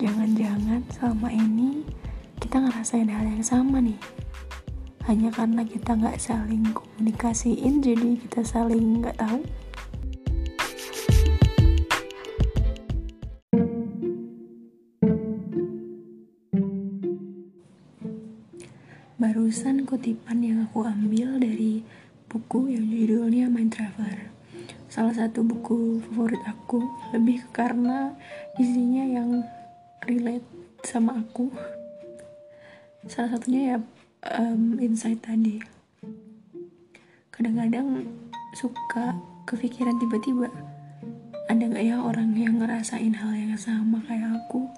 jangan-jangan selama ini kita ngerasain hal yang sama nih. Hanya karena kita nggak saling komunikasiin jadi kita saling nggak tahu. Barusan kutipan yang aku ambil dari buku yang judulnya Mind Traveler. Salah satu buku favorit aku lebih karena isinya yang relate sama aku. Salah satunya ya um, insight tadi. Kadang-kadang suka kepikiran tiba-tiba ada nggak ya orang yang ngerasain hal yang sama kayak aku?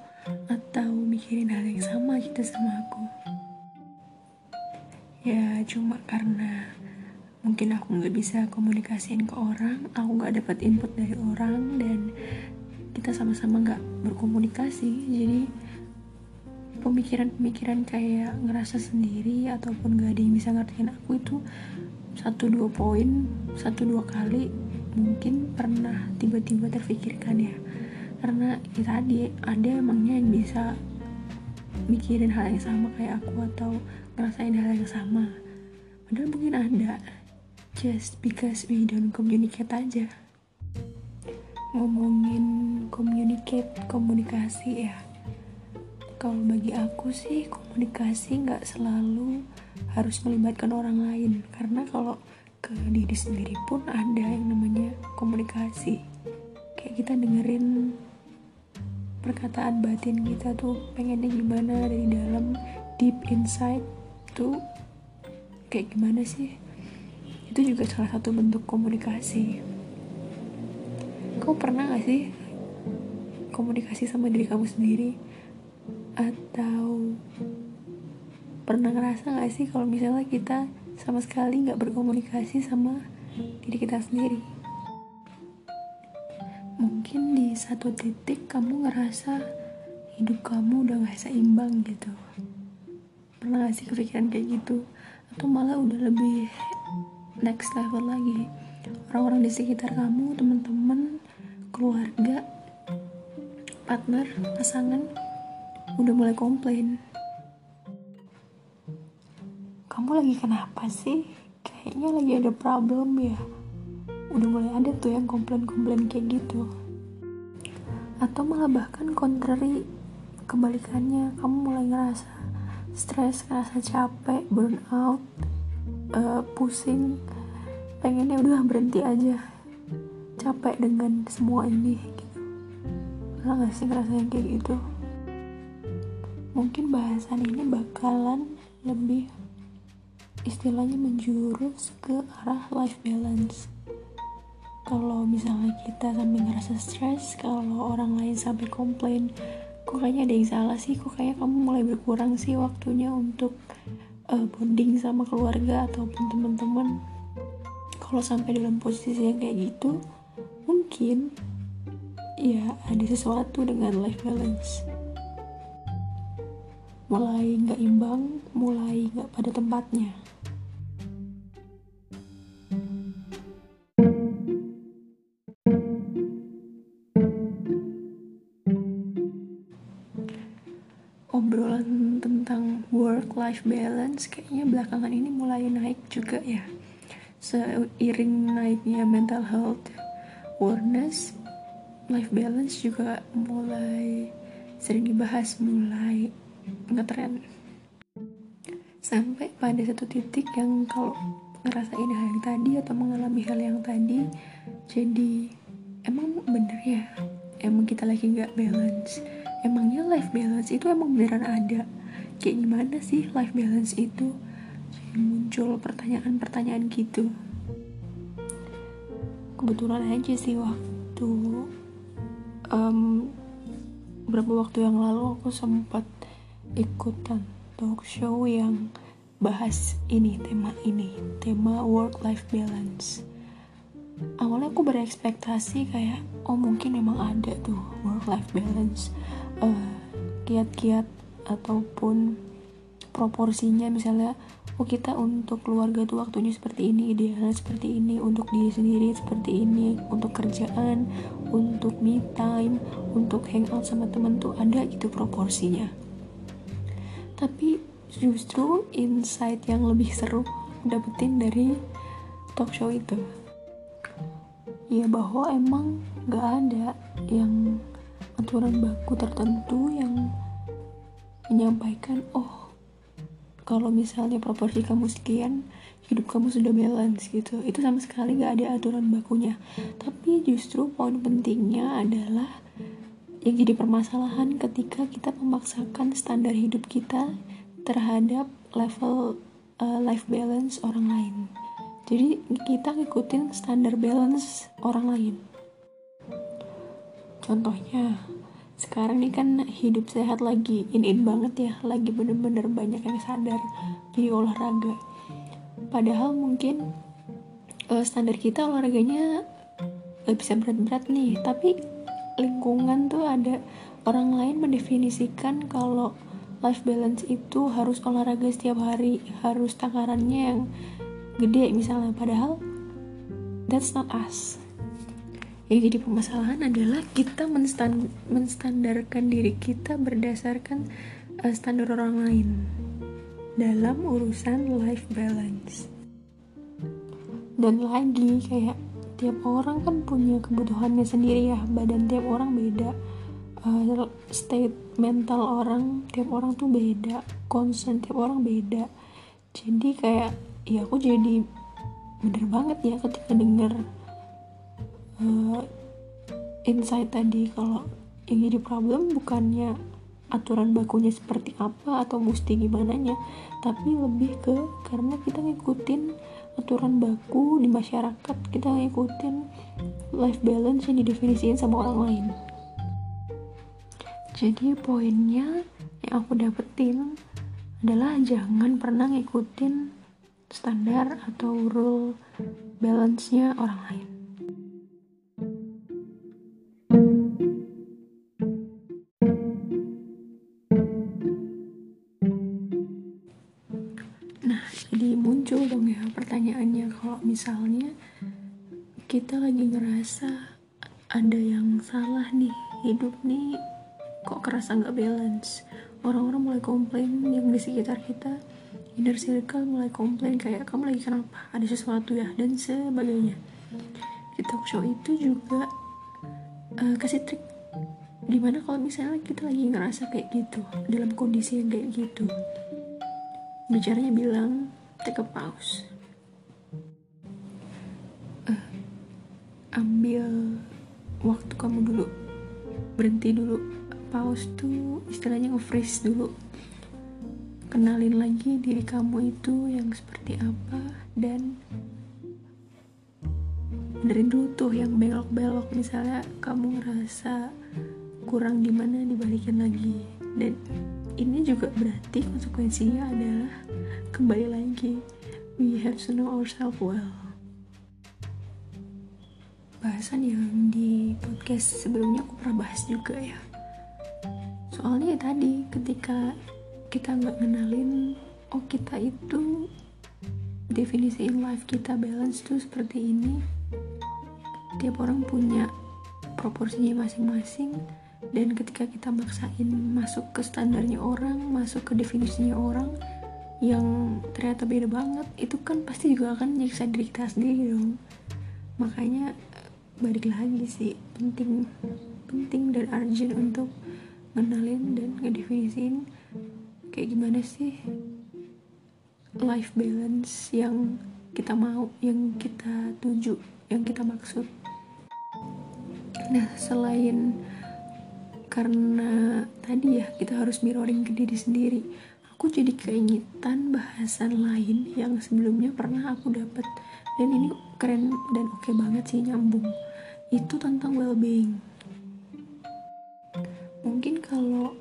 Atau mikirin hal yang sama gitu sama aku. Ya cuma karena mungkin aku nggak bisa komunikasiin ke orang aku nggak dapat input dari orang dan kita sama-sama nggak berkomunikasi. Jadi pemikiran-pemikiran kayak ngerasa sendiri ataupun gak ada yang bisa ngertiin aku itu satu dua poin satu dua kali mungkin pernah tiba-tiba terfikirkan ya. Karena ya tadi ada emangnya yang bisa mikirin hal yang sama kayak aku atau ngerasain hal yang sama? Padahal mungkin ada. Just because we don't communicate aja ngomongin communicate komunikasi ya. Kalau bagi aku sih komunikasi nggak selalu harus melibatkan orang lain. Karena kalau ke diri sendiri pun ada yang namanya komunikasi. Kayak kita dengerin perkataan batin kita tuh pengennya gimana dari dalam deep inside tuh kayak gimana sih? Itu juga salah satu bentuk komunikasi kau pernah gak sih komunikasi sama diri kamu sendiri? Atau pernah ngerasa gak sih kalau misalnya kita sama sekali nggak berkomunikasi sama diri kita sendiri? Mungkin di satu titik kamu ngerasa hidup kamu udah gak seimbang gitu. Pernah gak sih kepikiran kayak gitu? Atau malah udah lebih next level lagi? Orang-orang di sekitar kamu teman-teman keluarga partner pasangan udah mulai komplain. Kamu lagi kenapa sih? Kayaknya lagi ada problem ya. Udah mulai ada tuh yang komplain-komplain kayak gitu. Atau malah bahkan contrary kebalikannya. Kamu mulai ngerasa stres ngerasa capek burn out uh, pusing. Pengennya udah berhenti aja capek dengan semua ini gitu. Pernah gak sih ngerasain kayak gitu? Mungkin bahasan ini bakalan lebih istilahnya menjurus ke arah life balance. Kalau misalnya kita sampai ngerasa stres kalau orang lain sampai komplain kok kayaknya ada yang salah sih? Kok kayaknya kamu mulai berkurang sih waktunya untuk uh, bonding sama keluarga ataupun teman-teman? Kalau sampai dalam posisi yang kayak gitu mungkin ya ada sesuatu dengan life balance mulai nggak imbang, mulai nggak pada tempatnya. Obrolan tentang work-life balance kayaknya belakangan ini mulai naik juga ya. Seiring naiknya mental health awareness, life balance juga mulai sering dibahas, mulai ngetren. Sampai pada satu titik yang kalau ngerasain hal yang tadi atau mengalami hal yang tadi jadi emang bener ya? Emang kita lagi nggak balance? Emangnya life balance itu emang beneran ada? Kayak gimana sih life balance itu? Muncul pertanyaan-pertanyaan gitu kebetulan aja sih waktu um, beberapa waktu yang lalu aku sempat ikutan talk show yang bahas ini tema ini tema work life balance. Awalnya aku berekspektasi kayak oh mungkin memang ada tuh work life balance kiat kiat-kiat ataupun proporsinya misalnya oh kita untuk keluarga tuh waktunya seperti ini idealnya seperti ini untuk diri sendiri seperti ini untuk kerjaan untuk me time untuk hangout sama temen tuh ada gitu proporsinya. Tapi justru insight yang lebih seru dapetin dari talk show itu. Ya bahwa emang gak ada yang aturan baku tertentu yang menyampaikan oh kalau misalnya proporsi kamu sekian hidup kamu sudah balance gitu. Itu sama sekali gak ada aturan bakunya. Tapi justru poin pentingnya adalah yang jadi permasalahan ketika kita memaksakan standar hidup kita terhadap level uh, life balance orang lain. Jadi kita ngikutin standar balance orang lain. Contohnya sekarang ini kan hidup sehat lagi in-in banget ya lagi bener-bener banyak yang sadar jadi olahraga. Padahal mungkin uh, standar kita olahraganya gak bisa berat-berat nih tapi lingkungan tuh ada orang lain mendefinisikan kalau life balance itu harus olahraga setiap hari harus takarannya yang gede misalnya. Padahal that's not us yang jadi permasalahan adalah kita menstand menstandarkan diri kita berdasarkan uh, standar orang lain dalam urusan life balance. Dan lagi kayak tiap orang kan punya kebutuhannya sendiri ya. Badan tiap orang beda uh, state mental orang tiap orang tuh beda concern tiap orang beda. Jadi kayak ya aku jadi bener banget ya ketika denger uh, insight tadi kalau yang jadi problem bukannya aturan bakunya seperti apa atau mesti gimana nya tapi lebih ke karena kita ngikutin aturan baku di masyarakat kita ngikutin life balance yang didefinisikan sama orang lain. Jadi poinnya yang aku dapetin adalah jangan pernah ngikutin standar atau rule balance-nya orang lain misalnya kita lagi ngerasa ada yang salah nih hidup nih kok kerasa nggak balance? Orang-orang mulai komplain yang di sekitar kita. Inner circle mulai komplain kayak kamu lagi kenapa? Ada sesuatu ya? Dan sebagainya. Di talk show itu juga uh, kasih trik. Gimana kalau misalnya kita lagi ngerasa kayak gitu dalam kondisi yang kayak gitu. Bicaranya bilang take a pause. Ambil waktu kamu dulu. Berhenti dulu. Pause tuh istilahnya nge-freeze dulu. Kenalin lagi diri kamu itu yang seperti apa dan benerin dulu tuh yang belok-belok. Misalnya kamu ngerasa kurang di mana dibalikin lagi. Dan ini juga berarti konsekuensinya adalah kembali lagi. We have to know ourselves well. Bahasan yang di podcast sebelumnya aku pernah bahas juga ya. Soalnya ya tadi ketika kita nggak ngenalin oh kita itu definisi in life kita balance tuh seperti ini. Tiap orang punya proporsinya masing-masing dan ketika kita maksain masuk ke standarnya orang masuk ke definisinya orang yang ternyata beda banget itu kan pasti juga akan nyiksa diri kita sendiri dong. Makanya balik lagi sih penting penting dan urgent untuk ngenalin dan ngedefinisin kayak gimana sih life balance yang kita mau yang kita tuju yang kita maksud. Nah selain karena tadi ya kita harus mirroring ke diri sendiri aku jadi keingetan bahasan lain yang sebelumnya pernah aku dapat dan ini keren dan oke okay banget sih nyambung. Itu tentang well-being. Mungkin kalau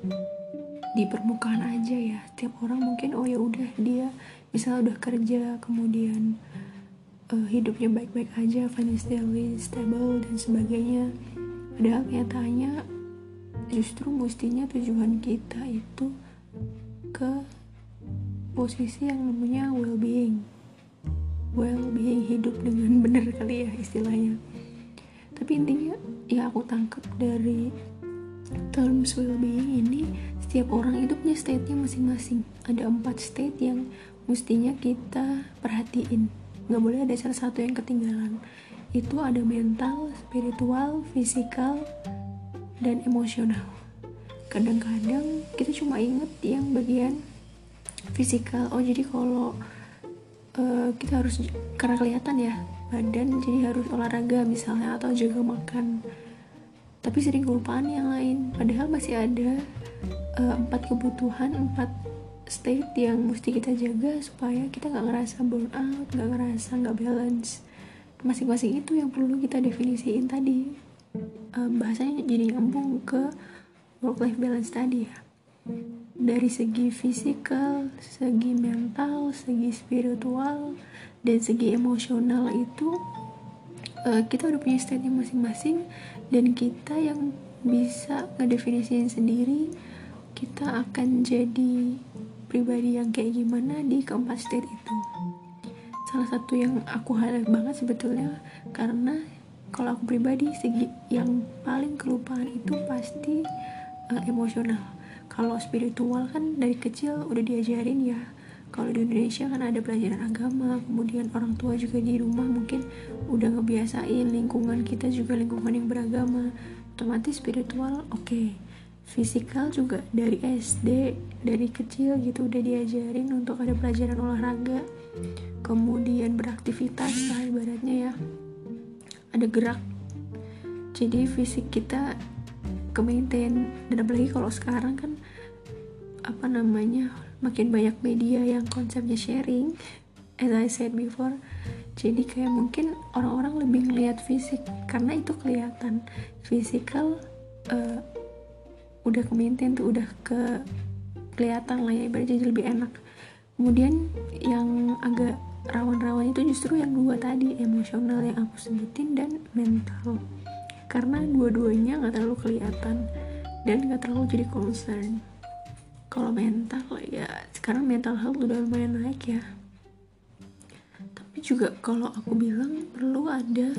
di permukaan aja ya tiap orang mungkin oh ya udah dia misalnya udah kerja kemudian uh, hidupnya baik-baik aja financially stable dan sebagainya. Padahal kenyataannya justru mestinya tujuan kita itu ke posisi yang namanya well-being. Well-being hidup dengan benar kali ya istilahnya. Tapi intinya ya aku tangkap dari terms well-being ini setiap orang itu punya state-nya masing-masing. Ada empat state yang mestinya kita perhatiin. Nggak boleh ada salah satu yang ketinggalan. Itu ada mental, spiritual, fisikal, dan emosional kadang-kadang kita cuma inget yang bagian fisikal. Oh jadi kalau uh, kita harus karena kelihatan ya badan jadi harus olahraga misalnya atau jaga makan. Tapi sering kelupaan yang lain. Padahal masih ada uh, empat kebutuhan empat state yang mesti kita jaga supaya kita nggak ngerasa burn out nggak ngerasa nggak balance. Masing-masing itu yang perlu kita definisiin tadi. Uh, bahasanya jadi nyambung ke work life balance tadi ya. Dari segi fisikal, segi mental, segi spiritual, dan segi emosional itu uh, kita udah punya state masing-masing dan kita yang bisa ngedefinisiin sendiri kita akan jadi pribadi yang kayak gimana di keempat state itu. Salah satu yang aku highlight banget sebetulnya karena kalau aku pribadi segi yang paling kelupaan itu pasti uh, emosional. Kalau spiritual kan dari kecil udah diajarin ya. Kalau di Indonesia kan ada pelajaran agama kemudian orang tua juga di rumah mungkin udah ngebiasain lingkungan kita juga lingkungan yang beragama. Otomatis spiritual oke. Okay. fisikal juga dari SD dari kecil gitu udah diajarin untuk ada pelajaran olahraga. Kemudian beraktivitas lah ibaratnya ya. Ada gerak. Jadi fisik kita ke maintain. Dan apalagi kalau sekarang kan apa namanya makin banyak media yang konsepnya sharing. As I said before jadi kayak mungkin orang-orang lebih ngelihat fisik. Karena itu kelihatan. Fisikal uh, udah ke maintain tuh udah ke kelihatan lah ya ibaratnya jadi lebih enak. Kemudian yang agak rawan-rawan itu justru yang dua tadi emosional yang aku sebutin dan mental karena dua-duanya nggak terlalu kelihatan dan nggak terlalu jadi concern. Kalau mental ya sekarang mental health udah lumayan naik ya. Tapi juga kalau aku bilang perlu ada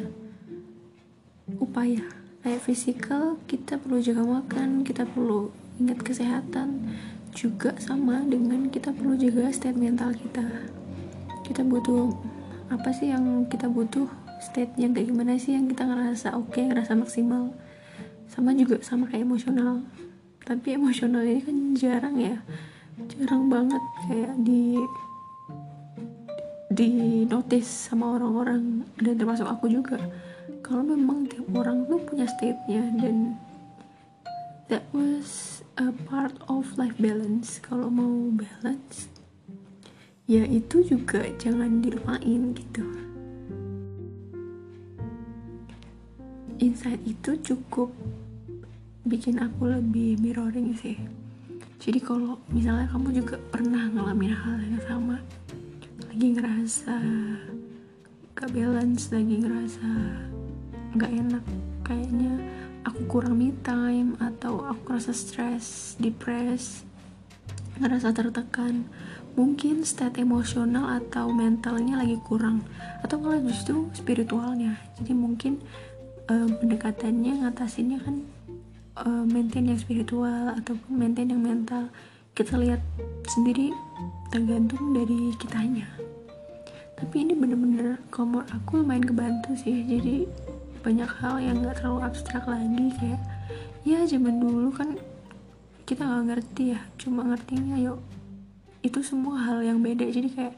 upaya. Kayak fisikal kita perlu jaga makan kita perlu ingat kesehatan. Juga sama dengan kita perlu jaga state mental kita. Kita butuh apa sih yang kita butuh state yang kayak gimana sih yang kita ngerasa oke okay, ngerasa maksimal? Sama juga sama kayak emosional. Tapi emosional ini kan jarang ya. Jarang banget kayak di di notice sama orang-orang. Dan termasuk aku juga. Kalau memang tiap orang tuh punya state-nya dan that was a part of life balance. Kalau mau balance ya itu juga jangan dilupain gitu insight itu cukup bikin aku lebih mirroring sih. Jadi kalau misalnya kamu juga pernah ngalamin hal yang sama lagi ngerasa gak balance lagi ngerasa gak enak kayaknya aku kurang me time atau aku ngerasa stress, depres ngerasa tertekan mungkin state emosional atau mentalnya lagi kurang atau malah justru spiritualnya. Jadi mungkin uh, pendekatannya ngatasinnya kan uh, maintain yang spiritual ataupun maintain yang mental. Kita lihat sendiri tergantung dari kitanya. Tapi ini bener-bener kalau aku lumayan kebantu sih. Jadi banyak hal yang gak terlalu abstrak lagi. Kayak ya zaman dulu kan kita nggak ngerti ya. Cuma ngertinya yuk itu semua hal yang beda. Jadi kayak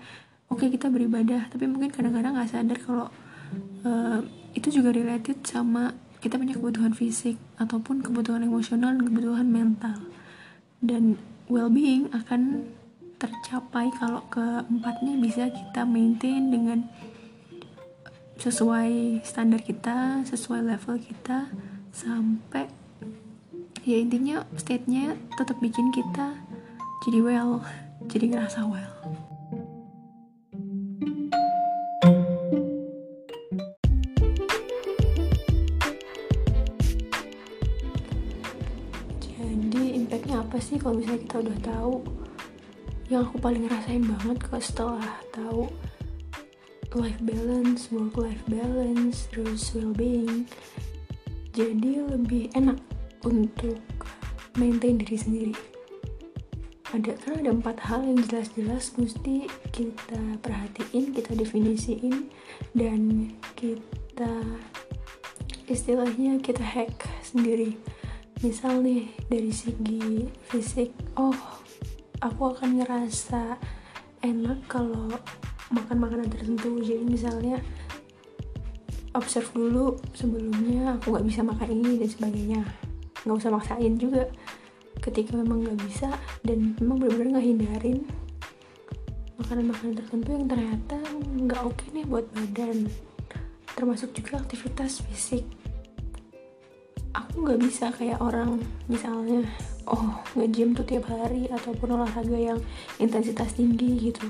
oke okay, kita beribadah. Tapi mungkin kadang-kadang nggak sadar kalau uh, itu juga related sama kita punya kebutuhan fisik ataupun kebutuhan emosional dan kebutuhan mental. Dan well-being akan tercapai kalau keempatnya bisa kita maintain dengan sesuai standar kita sesuai level kita sampai ya intinya state-nya tetap bikin kita jadi well jadi ngerasa well sih kalau misalnya kita udah tahu yang aku paling rasain banget kok setelah tahu life balance, work life balance, terus well being. Jadi lebih enak untuk maintain diri sendiri. Ada karena ada empat hal yang jelas-jelas mesti kita perhatiin, kita definisiin dan kita istilahnya kita hack sendiri. Misal nih dari segi fisik, oh aku akan ngerasa enak kalau makan makanan tertentu. Jadi misalnya observe dulu sebelumnya aku nggak bisa makan ini dan sebagainya. Nggak usah maksain juga. Ketika memang nggak bisa dan memang benar-benar nggak hindarin makanan-makanan tertentu yang ternyata nggak oke okay nih buat badan. Termasuk juga aktivitas fisik aku nggak bisa kayak orang misalnya oh nge-gym tuh tiap hari ataupun olahraga yang intensitas tinggi gitu.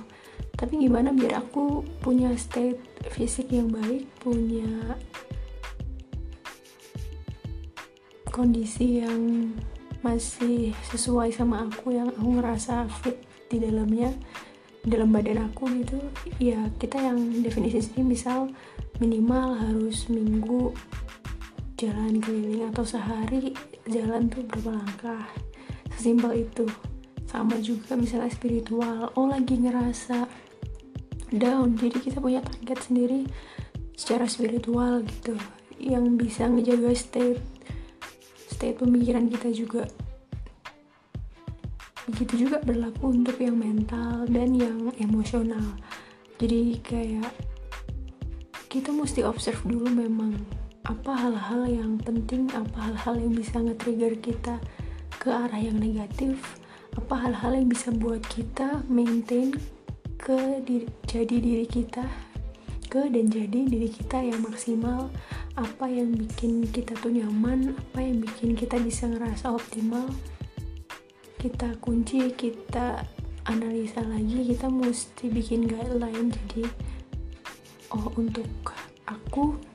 Tapi gimana biar aku punya state fisik yang baik punya kondisi yang masih sesuai sama aku yang aku ngerasa fit di dalamnya dalam badan aku gitu. Ya kita yang definisi misal minimal harus minggu jalan keliling atau sehari jalan tuh berapa langkah? Sesimpel itu. Sama juga misalnya spiritual oh lagi ngerasa down jadi kita punya target sendiri secara spiritual gitu yang bisa ngejaga state state pemikiran kita juga. Begitu juga berlaku untuk yang mental dan yang emosional. Jadi kayak kita mesti observe dulu memang apa hal-hal yang penting? Apa hal-hal yang bisa nge-trigger kita ke arah yang negatif? Apa hal-hal yang bisa buat kita maintain ke diri, jadi diri kita ke dan jadi diri kita yang maksimal? Apa yang bikin kita tuh nyaman? Apa yang bikin kita bisa ngerasa optimal? Kita kunci kita analisa lagi kita mesti bikin guideline. Jadi oh untuk aku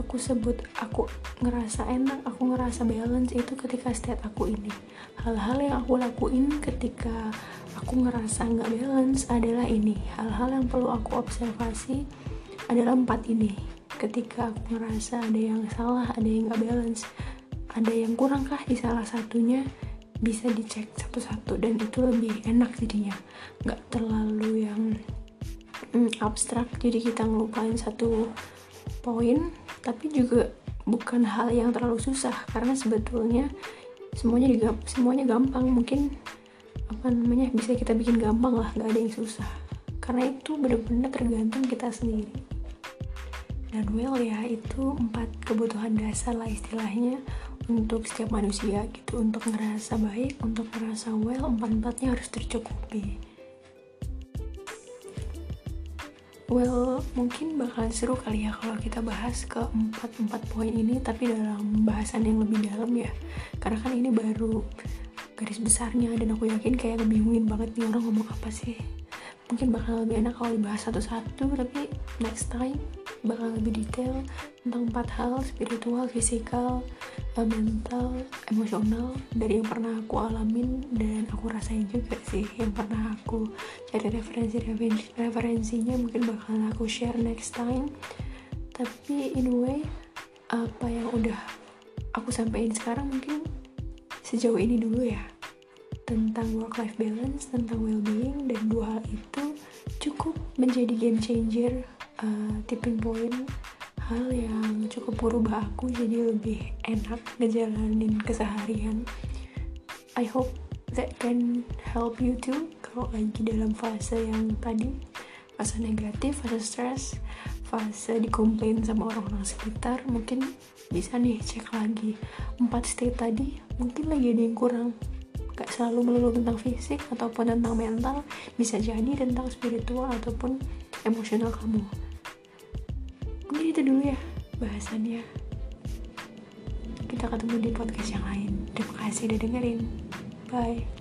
aku sebut aku ngerasa enak aku ngerasa balance itu ketika state aku ini. Hal-hal yang aku lakuin ketika aku ngerasa nggak balance adalah ini. Hal-hal yang perlu aku observasi adalah empat ini. Ketika aku ngerasa ada yang salah ada yang nggak balance ada yang kurang kah di salah satunya bisa dicek satu-satu dan itu lebih enak jadinya. Nggak terlalu yang mm, abstrak. Jadi kita ngelupain satu poin tapi juga bukan hal yang terlalu susah karena sebetulnya semuanya digam semuanya gampang. Mungkin apa namanya bisa kita bikin gampang lah gak ada yang susah. Karena itu benar-benar tergantung kita sendiri. Dan well ya itu empat kebutuhan dasar lah istilahnya untuk setiap manusia gitu. Untuk ngerasa baik untuk ngerasa well empat-empatnya harus tercukupi Well, mungkin bakal seru kali ya kalau kita bahas ke empat-empat poin ini tapi dalam bahasan yang lebih dalam ya. Karena kan ini baru garis besarnya dan aku yakin kayak ngebingungin banget nih orang ngomong apa sih mungkin bakal lebih enak kalau dibahas satu-satu tapi next time bakal lebih detail tentang empat hal spiritual, fisikal, eh, mental, emosional dari yang pernah aku alamin dan aku rasain juga sih yang pernah aku cari referensi referensinya mungkin bakal aku share next time. Tapi anyway apa yang udah aku sampaikan sekarang mungkin sejauh ini dulu ya. Tentang work life balance, tentang well-being dan dua hal itu cukup menjadi game changer, uh, tipping point, hal yang cukup berubah aku jadi lebih enak ngejalanin keseharian. I hope that can help you too kalau lagi dalam fase yang tadi fase negatif, fase stress, fase dikomplain sama orang-orang sekitar mungkin bisa nih cek lagi empat state tadi mungkin lagi ada yang kurang gak selalu melulu tentang fisik ataupun tentang mental bisa jadi tentang spiritual ataupun emosional kamu itu dulu ya bahasannya. Kita ketemu di podcast yang lain. Terima kasih udah dengerin. Bye